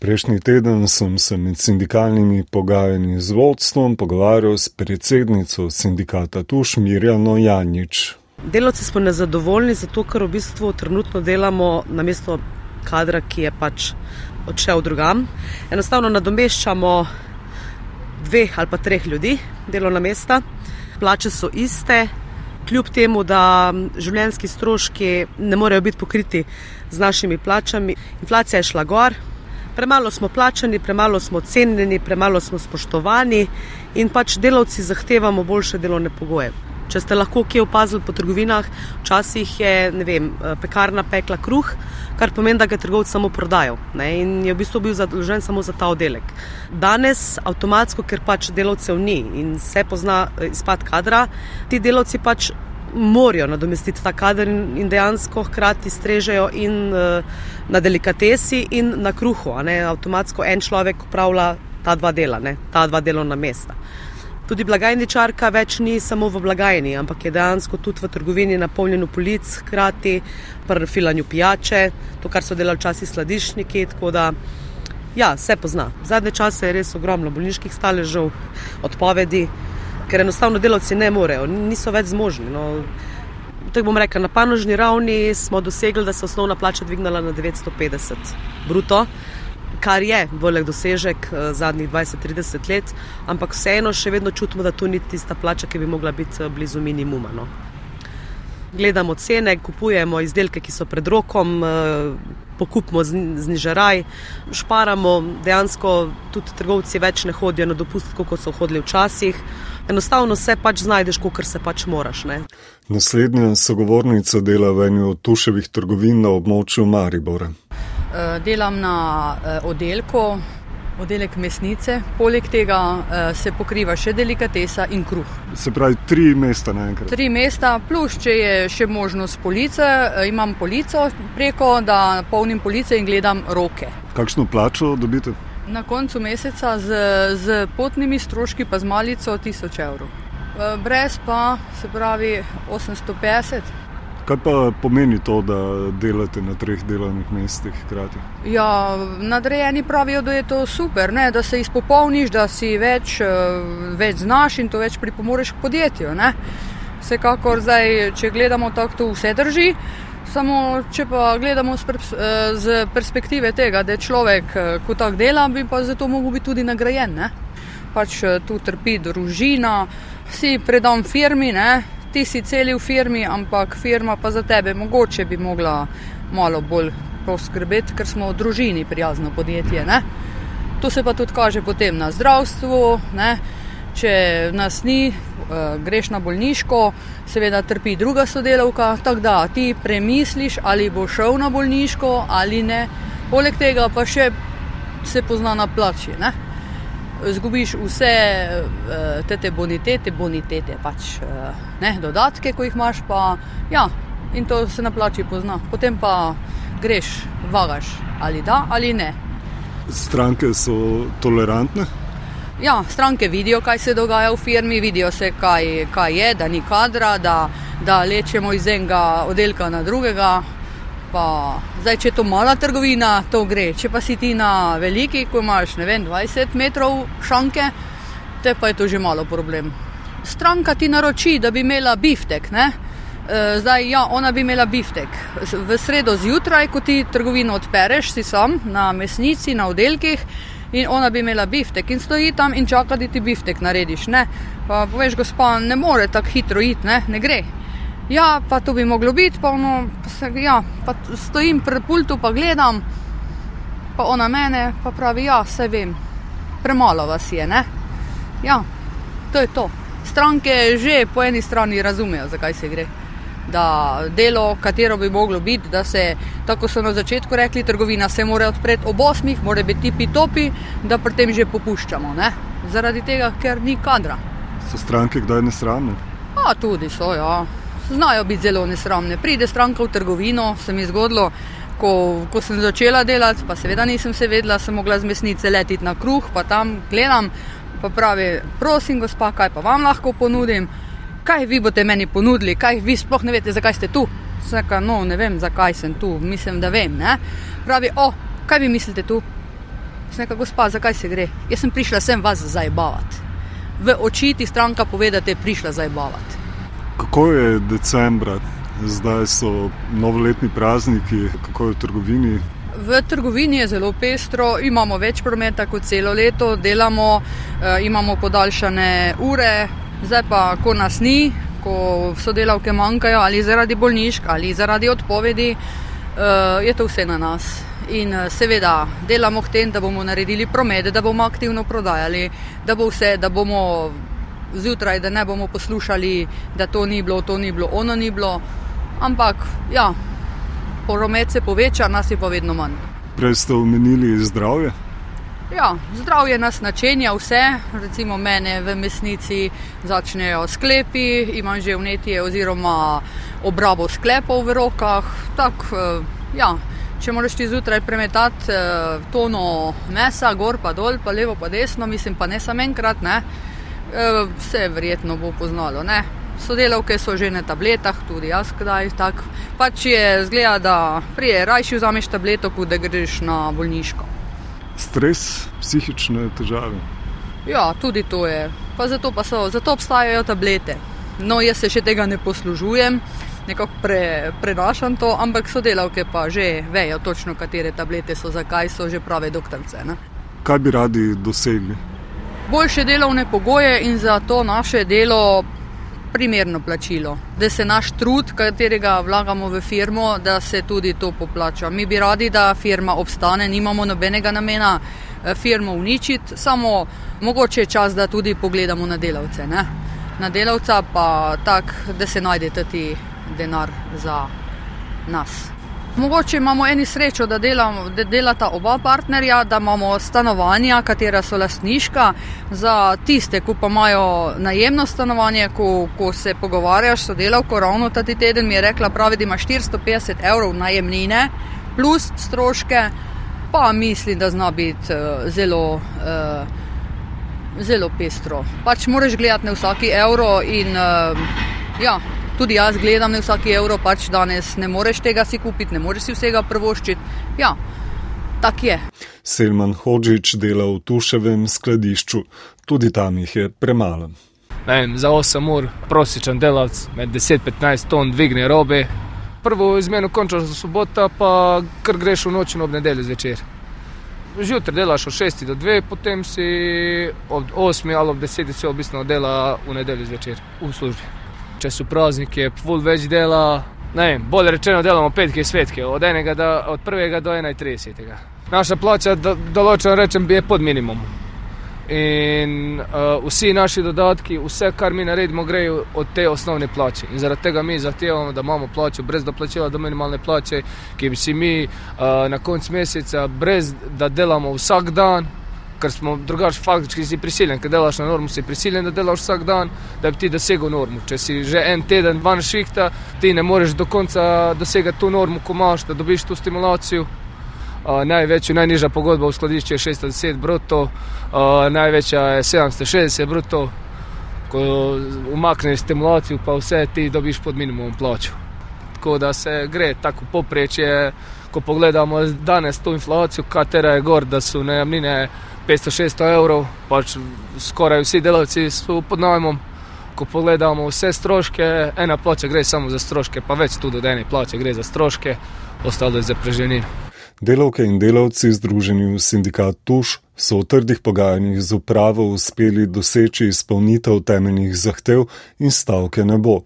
Prejšnji teden sem se med sindikalnimi pogajanji z vodstvom pogovarjal s predsednico sindikata Tuš Mirjano Janjič. Delavci smo nezadovoljni zato, ker v bistvu trenutno delamo na mesto kadra, ki je pač odšel drugam. Enostavno nadomeščamo dveh ali pa treh ljudi, delovna mesta, plače so iste, kljub temu, da življenjski stroški ne morejo biti pokriti z našimi plačami. Inflacija je šla gor, premalo smo plačani, premalo smo cenjeni, premalo smo spoštovani in pač delavci zahtevamo boljše delovne pogoje. Če ste lahko kje opazili po trgovinah, včasih je vem, pekarna pekla kruh, kar pomeni, da ga trgovci samo prodajo ne, in je v bistvu bil zadolžen samo za ta oddelek. Danes, avtomatsko, ker pač delavcev ni in se pozna eh, izpad kadra, ti delavci pač morajo nadomestiti ta kader in, in dejansko hkrati strežejo in uh, na delikatesi in na kruhu. Avtomatsko en človek upravlja ta dva dela, ne, ta dva delovna mesta. Tudi blagajničarka več ni samo v blagajni, ampak je dejansko tudi v trgovini napolnjeno polic, hkrati pri filanju pijače, to, kar so delali včasih sladišniki. Tako da, ja, se pozna. Zadnje čase je res ogromno bolniških staležev, odpovedi, ker enostavno delavci ne morejo, niso več zmožni. No. Tako bom rekel, na panožni ravni smo dosegli, da se je osnovna plača dvignila na 950 bruto kar je velik dosežek eh, zadnjih 20-30 let, ampak vseeno še vedno čutimo, da to ni tista plača, ki bi mogla biti eh, blizu minimuma. No. Gledamo cene, kupujemo izdelke, ki so pred rokom, eh, pokupimo znižaraj, šparamo, dejansko tudi trgovci več ne hodijo na dopust, kot so hodili včasih. Enostavno se pač znajdeš, kot se pač moraš. Ne. Naslednja sogovornica dela v eni od tuševih trgovin na območju Maribora. Eh, delam na eh, oddelku, oddelek mesnice, poleg tega eh, se pokriva še delikatesa in kruh. Se pravi, tri mesta naenkrat. Tri mesta, plus če je še možnost police, imam polico preko, da polnim police in gledam roke. Kakšno plačo dobite? Na koncu meseca z, z potnimi stroški pa z malico 1000 evrov. Brez pa se pravi 850. Kaj pa pomeni to, da delate na treh delovnih mestih hkrati? Ja, nadrejeni pravijo, da je to super, ne? da se izpopolniš, da si več, eh, več znaš in to več pripomoreš k podjetju. Ne? Vsekakor, zdaj, če gledamo tako, to vse drži. Samo, če pa gledamo z eh, perspektive tega, da je človek, eh, ko tako dela, bi pa zato mogel biti tudi nagrajen. Ne? Pač tu trpi družina, si predam firmi, ne? ti si celi v firmi, ampak firma pa za tebe mogoče bi mogla malo bolj poskrbeti, ker smo v družini prijazno podjetje. Ne? To se pa tudi kaže potem na zdravstvu. Ne? Če nas ni, uh, greš na bolniško, seveda trpi druga sodelavka, tako da ti premisliš, ali bo šel na bolniško ali ne. Poleg tega pa še se pozna na plači. Ne? Zgubiš vse uh, te bonitete, bonitete pač. Uh, ne, dodatke, ko jih imaš, pa ja, in to se na plači pozna. Potem pa greš, vagaš ali da ali ne. Stranke so tolerantne. Ja, stranke vidijo, kaj se dogaja v firmi, vidijo se, kaj, kaj je, da ni kadra, da, da lečemo iz enega oddelka na drugega. Pa, zdaj, če je to mala trgovina, to gre. Če pa si ti na veliki, ko imaš vem, 20 metrov šanke, te pa je to že malo problem stranka ti naroči, da bi imela biftek. Ne? E, zdaj, ja, ona bi imela biftek. V sredo zjutraj, ko ti trgovino odpereš, si sam na mesnici, na oddelkih. In ona bi imela biftek in stoji tam in čaka, da ti biftek narediš. Ne? Pa poveš, gospa, ne more tako hitro iti, ne? ne gre. Ja, pa to bi moglo biti, pa, ono, pa, se, ja, pa stojim pred pultu, pa gledam, pa ona mene, pa pravi, ja, vse vem, premalo vas je, ne? Ja, to je to stranke že po eni strani razumejo, zakaj se gre. Da delo, katero bi moglo biti, da se, tako so na začetku rekli, trgovina se mora odpreti ob osmih, mora biti tipi topi, da pri tem že popuščamo. Ne? Zaradi tega, ker ni kadra. So stranke kdaj nesramne? A tudi so, ja. Znajo biti zelo nesramne. Pride stranka v trgovino, se mi je zgodilo, ko, ko sem začela delati, pa seveda nisem se vedela, sem mogla z mesnice letiti na kruh, pa tam gledam pa pravi, prosim, gospa, kaj pa vam lahko ponudim, kaj vi boste meni ponudili, kaj vi sploh ne veste, zakaj ste tu. Saka, no, ne vem, zakaj sem tu, mislim, da vem. Ne? Pravi, o, kaj vi mislite tu? Sem rekla, gospa, zakaj se gre? Jaz sem prišla sem vas zajbavati. V oči ti stranka pove, da te je prišla zajbavati. Kako je decembra, zdaj so novoletni prazniki, kako je v trgovini? V trgovini je zelo pestro, imamo več prometa kot celo leto, delamo, eh, imamo podaljšane ure, zdaj pa, ko nas ni, ko sodelavke manjkajo ali zaradi bolnišk ali zaradi odpovedi, eh, je to vse na nas. In eh, seveda delamo k tem, da bomo naredili promet, da bomo aktivno prodajali, da bo vse, da bomo zjutraj, da ne bomo poslušali, da to ni bilo, to ni bilo, ono ni bilo. Ampak ja, promet se poveča, nas je pa vedno manj. Prej ste omenili zdravje. Ja, zdravje nas načenja vse, recimo mene v mesnici začnejo sklepi, imam že vnetje oziroma obrabo sklepov v rokah. Tak, eh, ja, če moraš ti zjutraj premetati eh, tono mesa, gor pa dol, pa levo pa desno, mislim pa ne samo enkrat, ne, eh, vse verjetno bo poznalo. Ne. Sodelavke so že na tabletah, tudi jaz kdaj tako. Pač je zgleda, da prije rajši vzameš tableto, kot da greš na bolniško stres, psihične težave. Ja, tudi to je. Pa zato, pa so, zato obstajajo tablete. No, jaz se še tega ne poslužujem, nekako pre, prenašam to, ampak sodelavke pa že vejo točno, katere tablete so, zakaj so že prave doktorice. Ne? Kaj bi radi dosegli? Boljše delovne pogoje in za to naše delo primerno plačilo, da se naš trud, katerega vlagamo v firmo, da se tudi to poplača. Mi bi radi, da firma obstane, nimamo nobenega namena eh, firmo uničiti, samo mogoče je čas, da tudi pogledamo na delavce. Ne? Na delavca pa tak, da se najde tudi denar za nas. Mogoče imamo eni srečo, da, delam, da delata oba partnerja, da imamo stanovanja, katera so lastniška. Za tiste, ki pa imajo najemno stanovanje, ko, ko se pogovarjaš s delavko, ravno ta teden mi je rekla, pravi, da ima 450 evrov najemnine plus stroške, pa mislim, da zna biti uh, zelo. Uh, Zelo pestro. Pač moraš gledati na vsaki evro, in uh, ja, tudi jaz gledam na vsaki evro, pač danes ne moreš tega si kupiti, ne moreš si vsega prvoščiti. Ja, tak je. Selman Hodžič dela v Tuševem skladišču, tudi tam jih je premalo. Vem, za 8 ur prosječen delavc med 10-15 ton dvigne robe. Prvo izmeno končaš za sobota, pa kar greš v noč in ob nedelju zvečer. Zjutraj delaš od 6 do 2, potem si od 8 ali ob 10 si obisno dela v nedelju zvečer v službi če so prazniki, pol več dela. Ne, bolj rečeno, delamo petke svetke, od, do, od 1. do 31. Naša plača, določeno rečem, je pod minimum. In uh, vsi naši dodatki, vse, kar mi naredimo, grejo od te osnovne plače. In zaradi tega mi zahtevamo, da imamo plačo brez doplačila do minimalne plače, ki bi si mi uh, na koncu meseca, brez da delamo vsak dan, ker smo drugače faktički si prisiljen, ker delaš na normu, si prisiljen, da delaš vsak dan, da bi ti dosegel normo. Če si že en teden van šihta, ti ne moreš do konca dosegati to normo, ko imaš, da dobiš to stimulacijo. Uh, največja, najnižja pogodba v skladišču je 610 bruto, uh, največja je 760 bruto. Ko umakneš stimulacijo, pa vse ti dobiš pod minimum plačo. Tako da se gre tako poprečje, ko pogledamo danes to inflacijo, katera je gor, da so najamnine 500-600 evrov, pač skoraj vsi delavci so pod najmom. Ko pogledamo vse stroške, ena plača gre samo za stroške, pa več tudi od ene plače gre za stroške, ostalo je za preženino. Delavke in delavci združeni v sindikat Tuš so v trdih pogajanjih z upravo uspeli doseči izpolnitev temeljnih zahtev in stavke ne bo.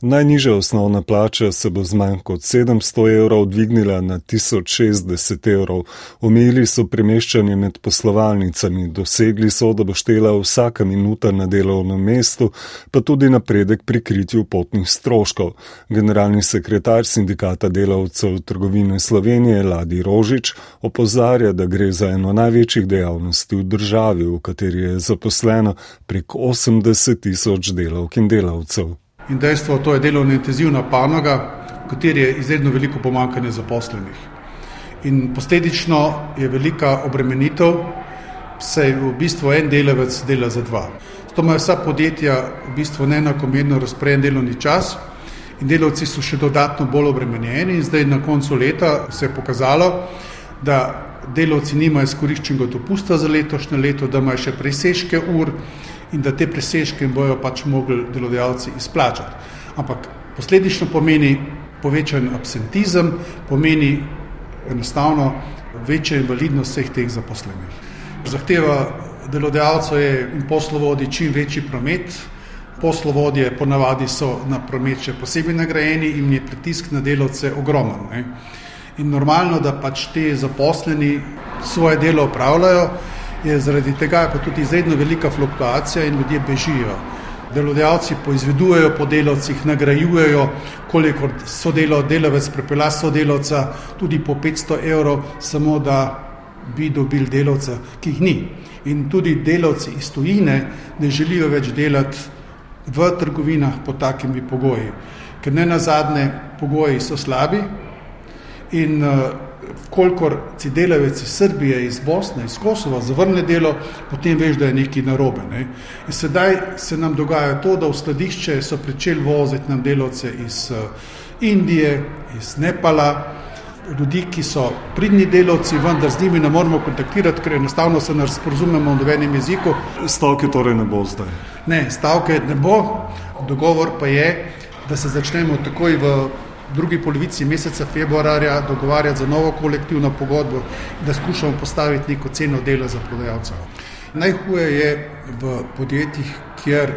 Najnižja osnovna plača se bo z manj kot 700 evrov dvignila na 1060 evrov. Omejili so premeščanje med poslovalnicami, dosegli so, da bo štela vsaka minuta na delovnem mestu, pa tudi napredek pri kritju potnih stroškov. Generalni sekretar sindikata delavcev trgovine Slovenije Ladi Rožič opozarja, da gre za eno največjih dejavnosti v državi, v kateri je zaposleno prek 80 tisoč delavk in delavcev in dejstvo, to je delovno intenzivna panoga, v kateri je izredno veliko pomankanje zaposlenih. In posledično je velika obremenitev, saj v bistvu en delavec dela za dva. Zato imajo vsa podjetja v bistvu neenakomerno razporejen delovni čas in delavci so še dodatno bolj obremenjeni in zdaj na koncu leta se je pokazalo, da delavci nimajo izkoriščenega dopusta za letošnje leto, da imajo še presežke ur in da te presežke jim bojo pač mogli delodajalci izplačati. Ampak posledično pomeni povečan absentizem, pomeni enostavno večjo invalidnost vseh teh zaposlenih. Zahteva delodajalcev je in poslovodij čim večji promet. Poslovodje ponavadi so na promet še posebej nagrajeni in je pritisk na delavce ogromen. Ne. In normalno, da pač te zaposleni svoje delo upravljajo, je zaradi tega pa tudi izredno velika fluktuacija in ljudje bežijo. Delodajalci poizvedujejo po delavcih, nagrajujejo, koliko so delo, delavec prepela sodelavca, tudi po 500 evrov, samo da bi dobili delavca, ki jih ni. In tudi delavci iz tujine ne želijo več delati v trgovinah pod takimi pogoji, ker ne na zadnje pogoji so slabi in kolikor si delavec iz Srbije, iz Bosne, iz Kosova zavrne delo, potem veš, da je nekaj narobe. Ne? In sedaj se nam dogaja to, da v skladišče so pričeli voziti nam delavce iz Indije, iz Nepala, ljudi, ki so pridni delavci, vendar z njimi ne moremo kontaktirati, ker enostavno se ne sporozumemo v nobenem jeziku. Stavke torej ne bo zdaj. Ne, stavke ne bo, dogovor pa je, da se začnemo takoj v drugi polovici meseca februarja dogovarjati za novo kolektivno pogodbo, da skušamo postaviti neko ceno dela za prodajalca. Najhuje je v podjetjih, kjer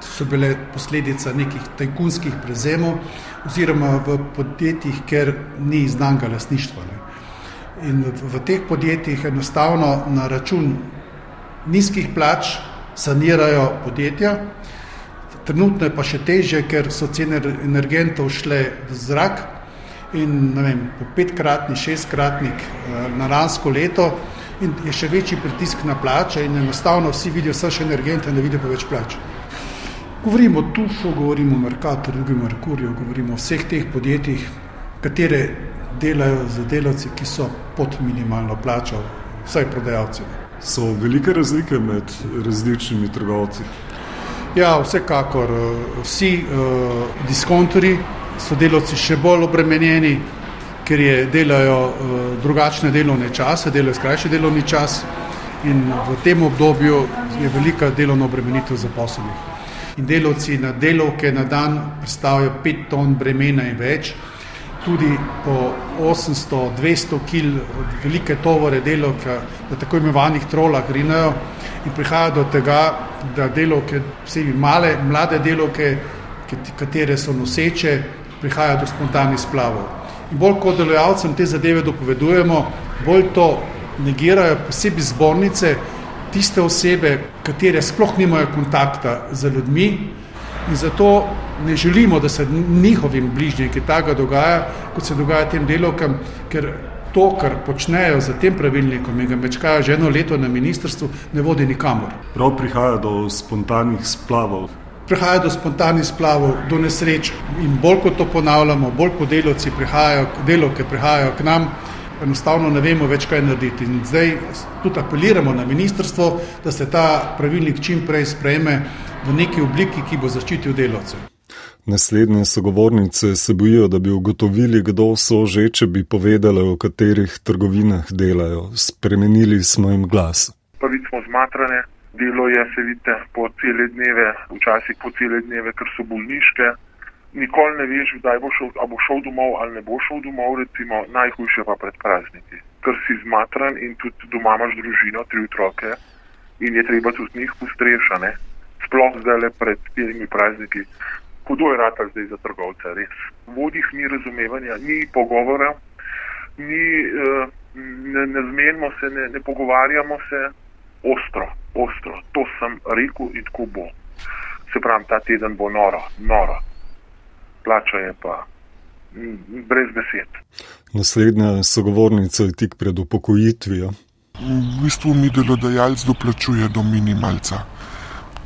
so bile posledica nekih tajkunskih prezemov, oziroma v podjetjih, kjer ni znanga lasništva. Ne. In v, v teh podjetjih enostavno na račun nizkih plač sanirajo podjetja, trenutno je pa še teže, ker so cene energentov šle v zrak in vem, po petkratni, šestkratnik na lansko leto in je še večji pritisk na plače in enostavno vsi vidijo vse še energente, ne vidijo pa več plač. Govorimo o Tušu, govorimo o Merkatorju, govorimo o Merkurju, govorimo o vseh teh podjetjih, katere delajo za delavci, ki so pod minimalno plačo, vsaj prodajalci. So velike razlike med različnimi trgovci? Ja, vsekakor. Vsi uh, diskontori so delavci še bolj obremenjeni, ker je, delajo uh, drugačne delovne čase, delajo skrajši delovni čas in v tem obdobju je velika delovna obremenitev zaposlenih in delavci na delovke na dan predstavljajo 5 ton bremena in več, tudi po 800-200 kg velike tovore delovke na tako imenovanih trolah grinajo in prihaja do tega, da delovke, vsebi male, mlade delovke, katere so noseče, prihaja do spontanih splavov. In bolj kot delojalcem te zadeve dopovedujemo, bolj to negirajo posebej zbornice, tiste osebe, katere sploh nimajo kontakta z ljudmi in zato ne želimo, da se njihovim bližnjim kaj takega dogaja, kot se dogaja tem delovkam, ker to, kar počnejo za tem pravilnikom in ga mečkajo že eno leto na ministrstvu, ne vodi nikamor. Prav prihaja do spontanih splavov. Prihaja do spontanih splavov, do nesreč in bolj kot to ponavljamo, bolj kot delovci prihajajo, delovke prihajajo k nam, enostavno ne vemo več, kaj narediti. In zdaj tudi apeliramo na ministrstvo, da se ta pravilnik čim prej sprejme v neki obliki, ki bo zaščitil delavce. Naslednje sogovornice se bojijo, da bi ugotovili, kdo so že, če bi povedali, v katerih trgovinah delajo. Spremenili smo jim glas. Prvi smo zmatrane, delo je, se vidite, po cele dneve, včasih po cele dneve, ker so bolniške, nikoli ne veš, kdaj bo šel, ali bo šel domov ali ne bo šel domov, recimo najhujše pa pred prazniki. Ker si zmatran in tudi doma imaš družino, tri otroke in je treba tudi njih postrešane, sploh zdaj le pred temi prazniki. Hudo je rata zdaj za trgovce, res. Vodih ni razumevanja, ni pogovora, ni, eh, ne, ne zmenimo se, ne, ne pogovarjamo se ostro, ostro. To sem rekel in tako bo. Se pravi, ta teden bo noro, noro plača je pa brez besed. Naslednja sogovornica je tik pred upokojitvijo. V bistvu mi delodajalec doplačuje do minimalca,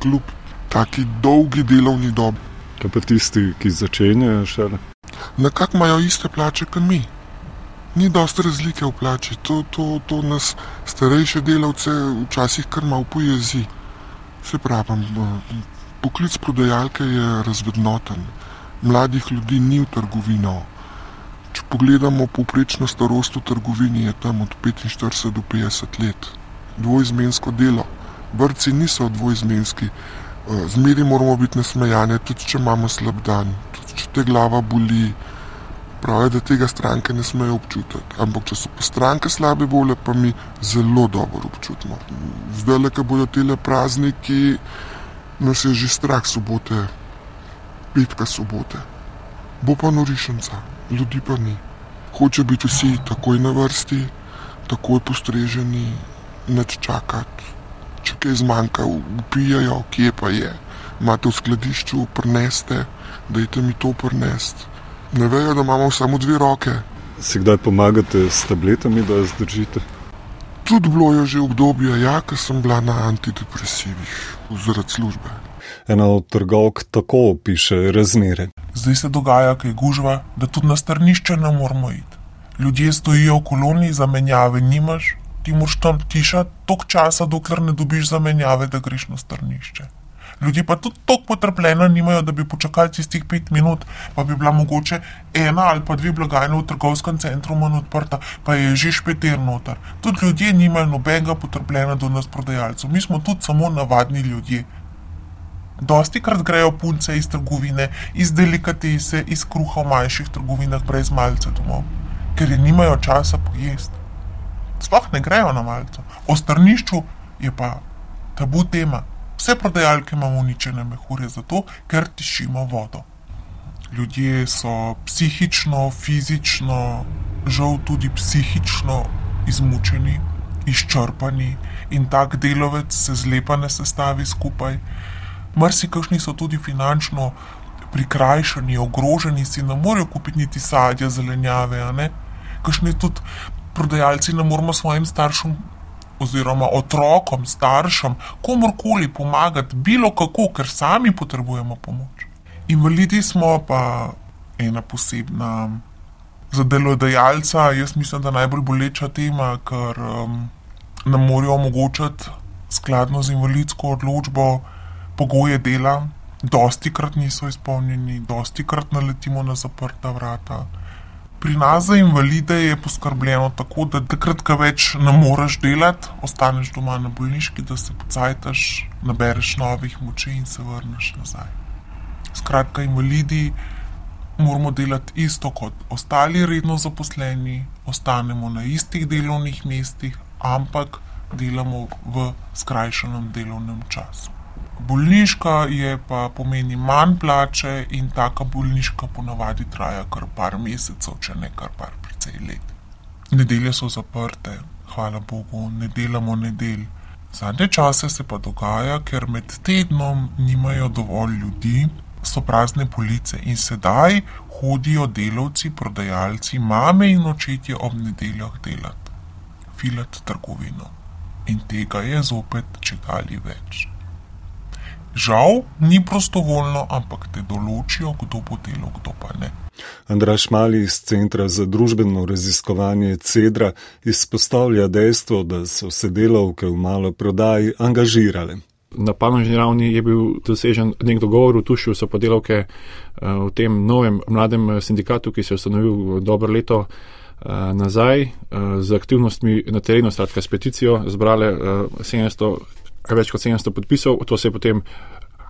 kljub taki dolgi delovni dobi. Kaj pa tisti, ki začenjajo šele? Nekako imajo iste plače kot mi. Ni dosti razlike v plači, to, to, to nas starejše delavce včasih kar malo pojezi. Se pravi, poklic prodajalke je razvednoten mladih ljudi ni v trgovino. pogledamo povprečno starost v trgovini, je tam od 45 do 50 let. Dvojizmensko delo. Vrci niso dvojizmenski. Eh, zmeri moramo biti nasmejani, tudi če imamo slab dan, tudi če te glava boli. Pravijo, da tega stranke ne smejo občutiti. Ampak, če so pa stranke slabe volje, pa mi zelo dobro občutimo. Zdaj, le ko bodo tele prazniki, nas je že strah sobote, petka sobote. Bo pa norišnica, ljudi pa ni. Hoče biti vsi takoj na vrsti, takoj postreženi, neč čakati. Če kaj zmanjka, upijajo, kje pa je. Imate v skladišču, prneste, dajte mi to prnest. Ne vejo, da imamo samo dve roke. Si kdaj pomagate s tabletami, da zdržite? Tudi bilo je že obdobje, ja, ko sem bila na antidepresivih, zaradi službe. Ena od trgovk tako opiše razmere. Zdaj se dogaja, kaj gužva, da tudi na strnišče ne moramo iti. Ljudje stojijo v koloni, zamenjave nimaš, ti moraš tam tišati toliko časa, dokler ne dobiš zamenjave, da greš na strnišče. Ljudje pa tudi toliko potrpljenja nimajo, da bi počakali tistih pet minut, pa bi bila mogoče ena ali pa dve blagajne v trgovskem centru manj odprta, pa je že špeter noter. Tudi ljudje nimajo nobenega potrpljenja do nas prodajalcev. Mi smo tudi samo navadni ljudje. Dosti krat grejo punce iz trgovine, iz delikatese, iz kruha v manjših trgovinah brez malce domov, ker je nimajo časa pojesti. Sploh ne grejo na malce. O strnišču je pa tabu tema. Vse prodajalke imamo uničene mehurje zato, ker tišimo vodo. Ljudje so psihično, fizično, žal tudi psihično izmučeni, izčrpani in tak delovec se zlepa ne sestavi skupaj. Mrzikašni so tudi finančno prikrajšani, ogroženi, si ne morejo kupiti niti sadja, zelenjave, a ne. Kašni tudi prodajalci ne moremo svojim staršem oziroma otrokom, staršem, komorkoli pomagati, bilo kako, ker sami potrebujemo pomoč. Invalidi smo pa ena posebna za delodajalca, jaz mislim, da najbolj boleča tema, ker um, nam morajo omogočati skladno z invalidsko odločbo pogoje dela, dosti krat niso izpolnjeni, dosti krat naletimo na zaprta vrata. Pri nas za invalide je poskrbljeno tako, da takrat, ko več ne moreš delati, ostaneš doma na bolniški, da se pocajtaš, nabereš novih moči in se vrneš nazaj. Skratka, invalidi moramo delati isto kot ostali redno zaposleni, ostanemo na istih delovnih mestih, ampak delamo v skrajšanem delovnem času. Bolniška je pa pomeni manj plače in taka bolniška ponavadi traja kar par mesecev, če ne kar par precej let. Nedelje so zaprte, hvala Bogu, ne delamo nedelj. Zadnje čase se pa dogaja, ker med tednom nimajo dovolj ljudi, so prazne police in sedaj hodijo delavci, prodajalci, mame in očetje ob nedeljah delati, filat trgovino. In tega je zopet če gali več. Žal ni prostovoljno, ampak te določijo, kdo bo delal, kdo pa ne. Andraš Mali iz Centra za družbeno raziskovanje Cedra izpostavlja dejstvo, da so se delavke v malo prodaji angažirale. Na panožni ravni je bil dosežen nek dogovor, tušil so pa delavke v tem novem mladem sindikatu, ki se je ustanovil dobro leto nazaj z aktivnostmi na terenu, skratka s peticijo, zbrale 700 več kot 700 podpisov, to se je potem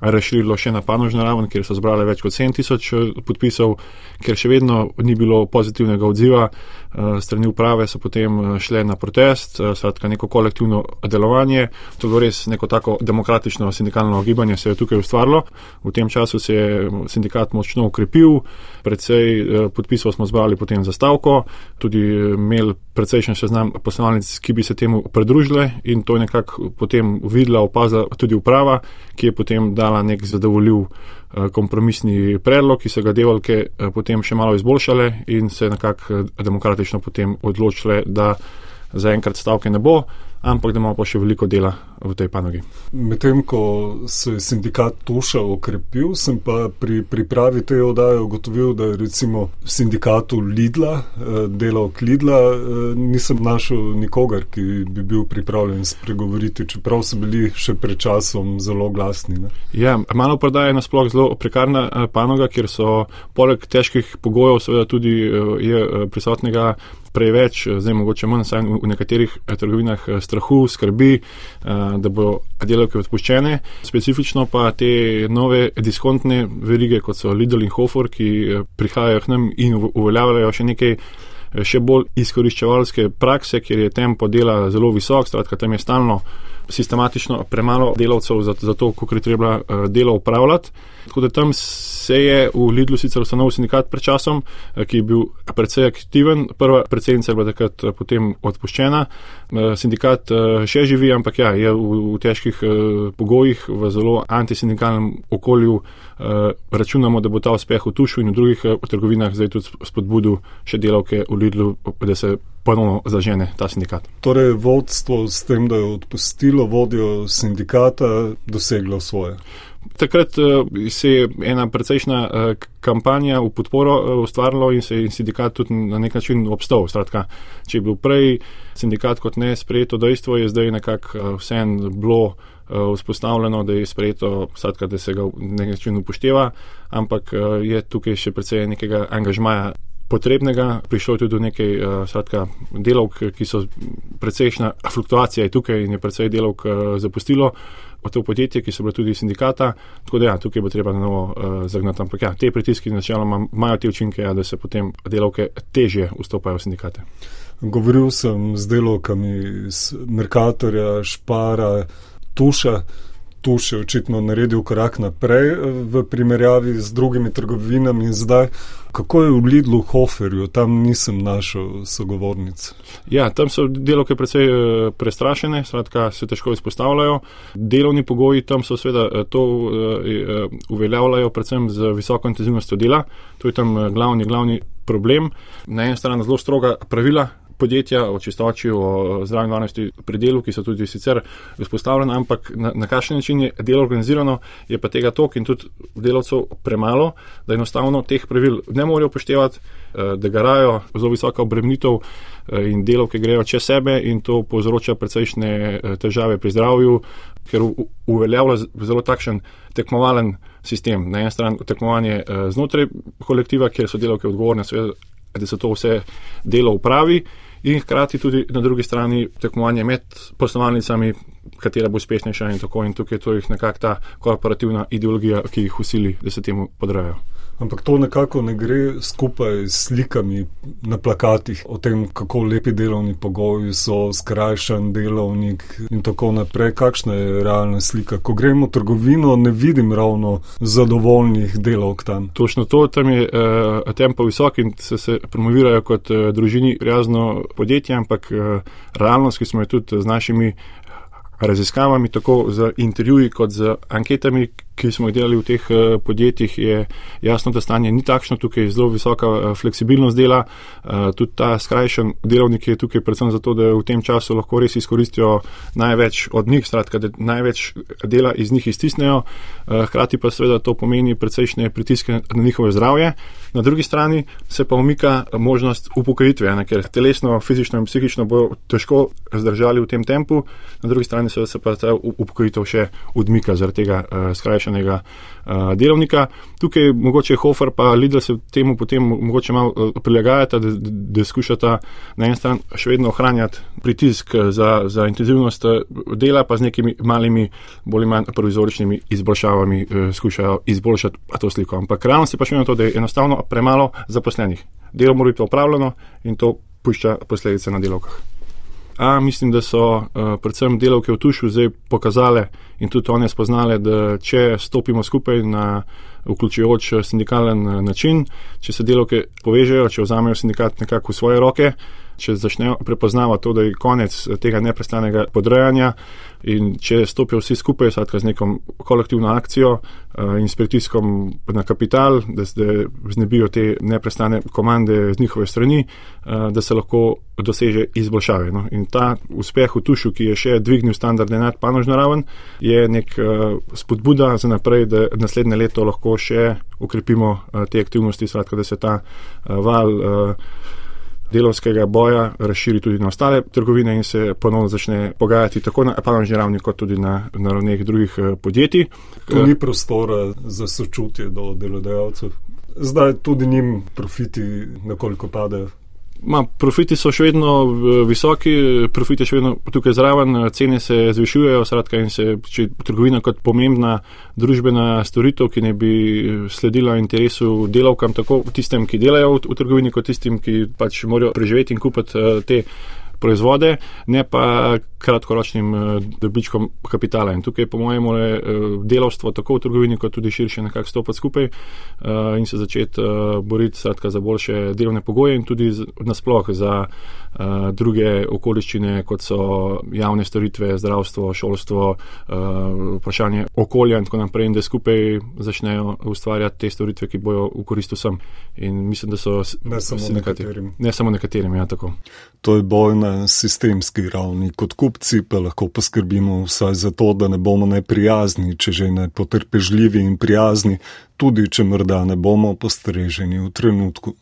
razširilo še na panožno raven, kjer so zbrali več kot 7000 eh, podpisov, ker še vedno ni bilo pozitivnega odziva eh, strani uprave, so potem eh, šle na protest, skratka neko kolektivno delovanje. To je bilo res neko tako demokratično sindikalno gibanje se je tukaj ustvarilo. V tem času se je sindikat močno ukrepil, predvsej podpisov smo zbrali potem za stavko, tudi imeli precejšen seznam poslovalnic, ki bi se temu pridružile in to je nekako potem videla, opazila tudi uprava, ki je potem dala dala nek zadovoljiv eh, kompromisni predlog, ki so ga devalke eh, potem še malo izboljšale in se nekako eh, demokratično potem odločile, da zaenkrat stavke ne bo, ampak da imamo pa še veliko dela v tej panogi. Medtem ko se je sindikat Tuša okrepil, sem pa pri pripravi te oddaje ugotovil, da recimo v sindikatu Lidla, eh, delavk Lidla, eh, nisem našel nikogar, ki bi bil pripravljen spregovoriti, čeprav so bili še pred časom zelo glasni. Ne? Ja, malo prodaja je nasploh zelo prekarna eh, panoga, kjer so poleg težkih pogojev seveda tudi je prisotnega preveč, zdaj mogoče manj, saj v nekaterih trgovinah strahu, skrbi, da bo delavke odpuščene. Specifično pa te nove diskontne verige, kot so Lidl in Hofer, ki eh, prihajajo k nam in uveljavljajo še nekaj. Eh, še bolj izkoriščevalske prakse, kjer je tempo dela zelo visok, skratka, tam je stalno sistematično premalo delavcev za, za to, koliko je treba uh, delo upravljati. Tako da tam se je v Lidlu sicer ustanovil sindikat pred časom, uh, ki je bil precej aktiven. Prva predsednica je bila takrat uh, potem odpuščena. Sindikat še živi, ampak ja, je v, v težkih pogojih, v zelo antisindikalnem okolju. Računamo, da bo ta uspeh v Tušu in v drugih trgovinah zdaj tudi spodbudil še delavke v Lidlu, da se ponovno zažene ta sindikat. Torej, vodstvo s tem, da je odpustilo vodjo sindikata, doseglo svoje. Takrat uh, se je ena precejšna uh, kampanja v podporo uh, ustvarila in se je sindikat tudi na nek način obstal. Stratka, če je bil prej sindikat kot ne sprejeto dejstvo, je zdaj nekako vseeno bilo vzpostavljeno, da je sprejeto, stratka, da se ga na nek način upošteva, ampak je tukaj še precej nekega angažmaja potrebnega. Prišlo je tudi do nekaj uh, skratka, delovk, ki so precejšna fluktuacija tukaj in je precej delovk uh, zapustilo. To podjetje, ki so bile tudi sindikata, tako da ja, tukaj bo treba na novo uh, zagnati. Ampak ja, te pritiski načeloma imajo te učinke, ja, da se potem delovke težje vstopajo v sindikate. Govoril sem z delovkami iz Merkatorja, Špara, Tuša tu še očitno naredil korak naprej eh, v primerjavi z drugimi trgovinami in zdaj. Kako je v Lidlu Hoferju, tam nisem našel sogovornic? Ja, tam so delovke precej eh, prestrašene, skratka se težko izpostavljajo. Delovni pogoji tam so seveda eh, to uveljavljajo predvsem z visoko intenzivnostjo dela. To je tam glavni, glavni problem. Na eni strani zelo stroga pravila, podjetja, o čistoči, o zdravni varnosti pri delu, ki so tudi sicer vzpostavljene, ampak na, na kakšen način je delo organizirano, je pa tega tok in tudi delavcev premalo, da enostavno teh pravil ne morejo upoštevati, eh, da garajo zelo visoka obremenitev eh, in delovke grejo čez sebe in to povzroča precejšnje eh, težave pri zdravju, ker uveljavlja zelo takšen tekmovalen sistem. Na eni strani tekmovanje znotraj kolektiva, kjer so delovke odgovorne, da se to vse delo upravi in hkrati tudi na drugi strani tekmovanje med poslovalnicami, katera bo uspešnejša in tako in tukaj je to jih nekako ta korporativna ideologija, ki jih usili, da se temu podrajo. Ampak to nekako ne gre skupaj s slikami na plakatih o tem, kako lepi delovni pogoji so, skrajšan delovnik in tako naprej. Kakšna je realna slika? Ko gremo v trgovino, ne vidim ravno zadovoljnih delovk tam. Točno to, tam je uh, tempo visok in se, se promovirajo kot uh, družini prijazno podjetje, ampak uh, realnost, ki smo jo tudi z našimi raziskavami, tako z intervjuji kot z anketami, ki smo jih delali v teh eh, podjetjih, je jasno, da stanje ni takšno. Tukaj je zelo visoka eh, fleksibilnost dela. Eh, tudi ta skrajšan delovnik je tukaj predvsem zato, da v tem času lahko res izkoristijo največ od njih, skratka, da največ dela iz njih iztisnejo. Hkrati pa seveda to pomeni precejšnje pritiske na njihove zdravje. Na drugi strani se pa umika možnost upokojitve, ne, ker telesno, fizično in psihično bo težko zdržali v tem tempu, na drugi strani se pa ta upokojitev še odmika zaradi tega uh, skrajšanega uh, delovnika. Tukaj mogoče Hofer pa Lidl se temu potem mogoče malo uh, prilagajata, da, da, skušata na en stran še vedno ohranjati pritisk za, za intenzivnost dela, pa z nekimi malimi, bolj manj provizoričnimi izboljšavami uh, skušajo izboljšati to sliko. Ampak realnost je pa še eno to, da je enostavno premalo zaposlenih. Delo mora biti opravljeno in to pušča posledice na delovkah. A, mislim, da so uh, predvsem delavke v Tušu zdaj pokazale in tudi one spoznale, da če stopimo skupaj na vključujoč sindikalen eh, način, če se delavke povežejo, če vzamejo sindikat nekako v svoje roke, če začnejo prepoznavati to, da je konec tega neprestanega podrejanja in če stopijo vsi skupaj, skratka z nekom kolektivno akcijo, in s pritiskom na kapital, da se znebijo te neprestane komande z njihove strani, da se lahko doseže izboljšave. No. In ta uspeh v Tušu, ki je še dvignil standarde nad panožno raven, je nek spodbuda za naprej, da naslednje leto lahko še ukrepimo te aktivnosti, skratka, da se ta val delovskega boja razširi tudi na ostale trgovine in se ponovno začne pogajati tako na panožni ravni, kot tudi na, na ravneh drugih eh, podjetij. Tu ni prostora za sočutje do delodajalcev. Zdaj tudi njim profiti nekoliko padajo. Ma, profiti so še vedno visoki, profiti še vedno tukaj zraven, cene se zvišujejo, skratka, in se, trgovina kot pomembna družbena storitev, ki ne bi sledila interesu delavkam, tako tistem, ki delajo v, v trgovini, kot tistim, ki pač morajo preživeti in kupiti te proizvode, ne pa kratkoročnim eh, dobičkom kapitala. In tukaj, po mojem, mora eh, delovstvo tako v trgovini, kot tudi širše nekako stopiti skupaj eh, in se začeti boriti skratka, za boljše delovne pogoje in tudi nasploh za druge okoliščine, kot so javne storitve, zdravstvo, šolstvo, vprašanje okolja in tako naprej, in da skupaj začnejo ustvarjati te storitve, ki bojo v korist vsem. In mislim, da so ne samo nekaterim. Ne samo nekaterim, ja, tako. To je boj na sistemski ravni. Kot kupci pa lahko poskrbimo vsaj za to, da ne bomo neprijazni, če že ne potrpežljivi in prijazni, tudi če morda ne bomo postreženi v trenutku.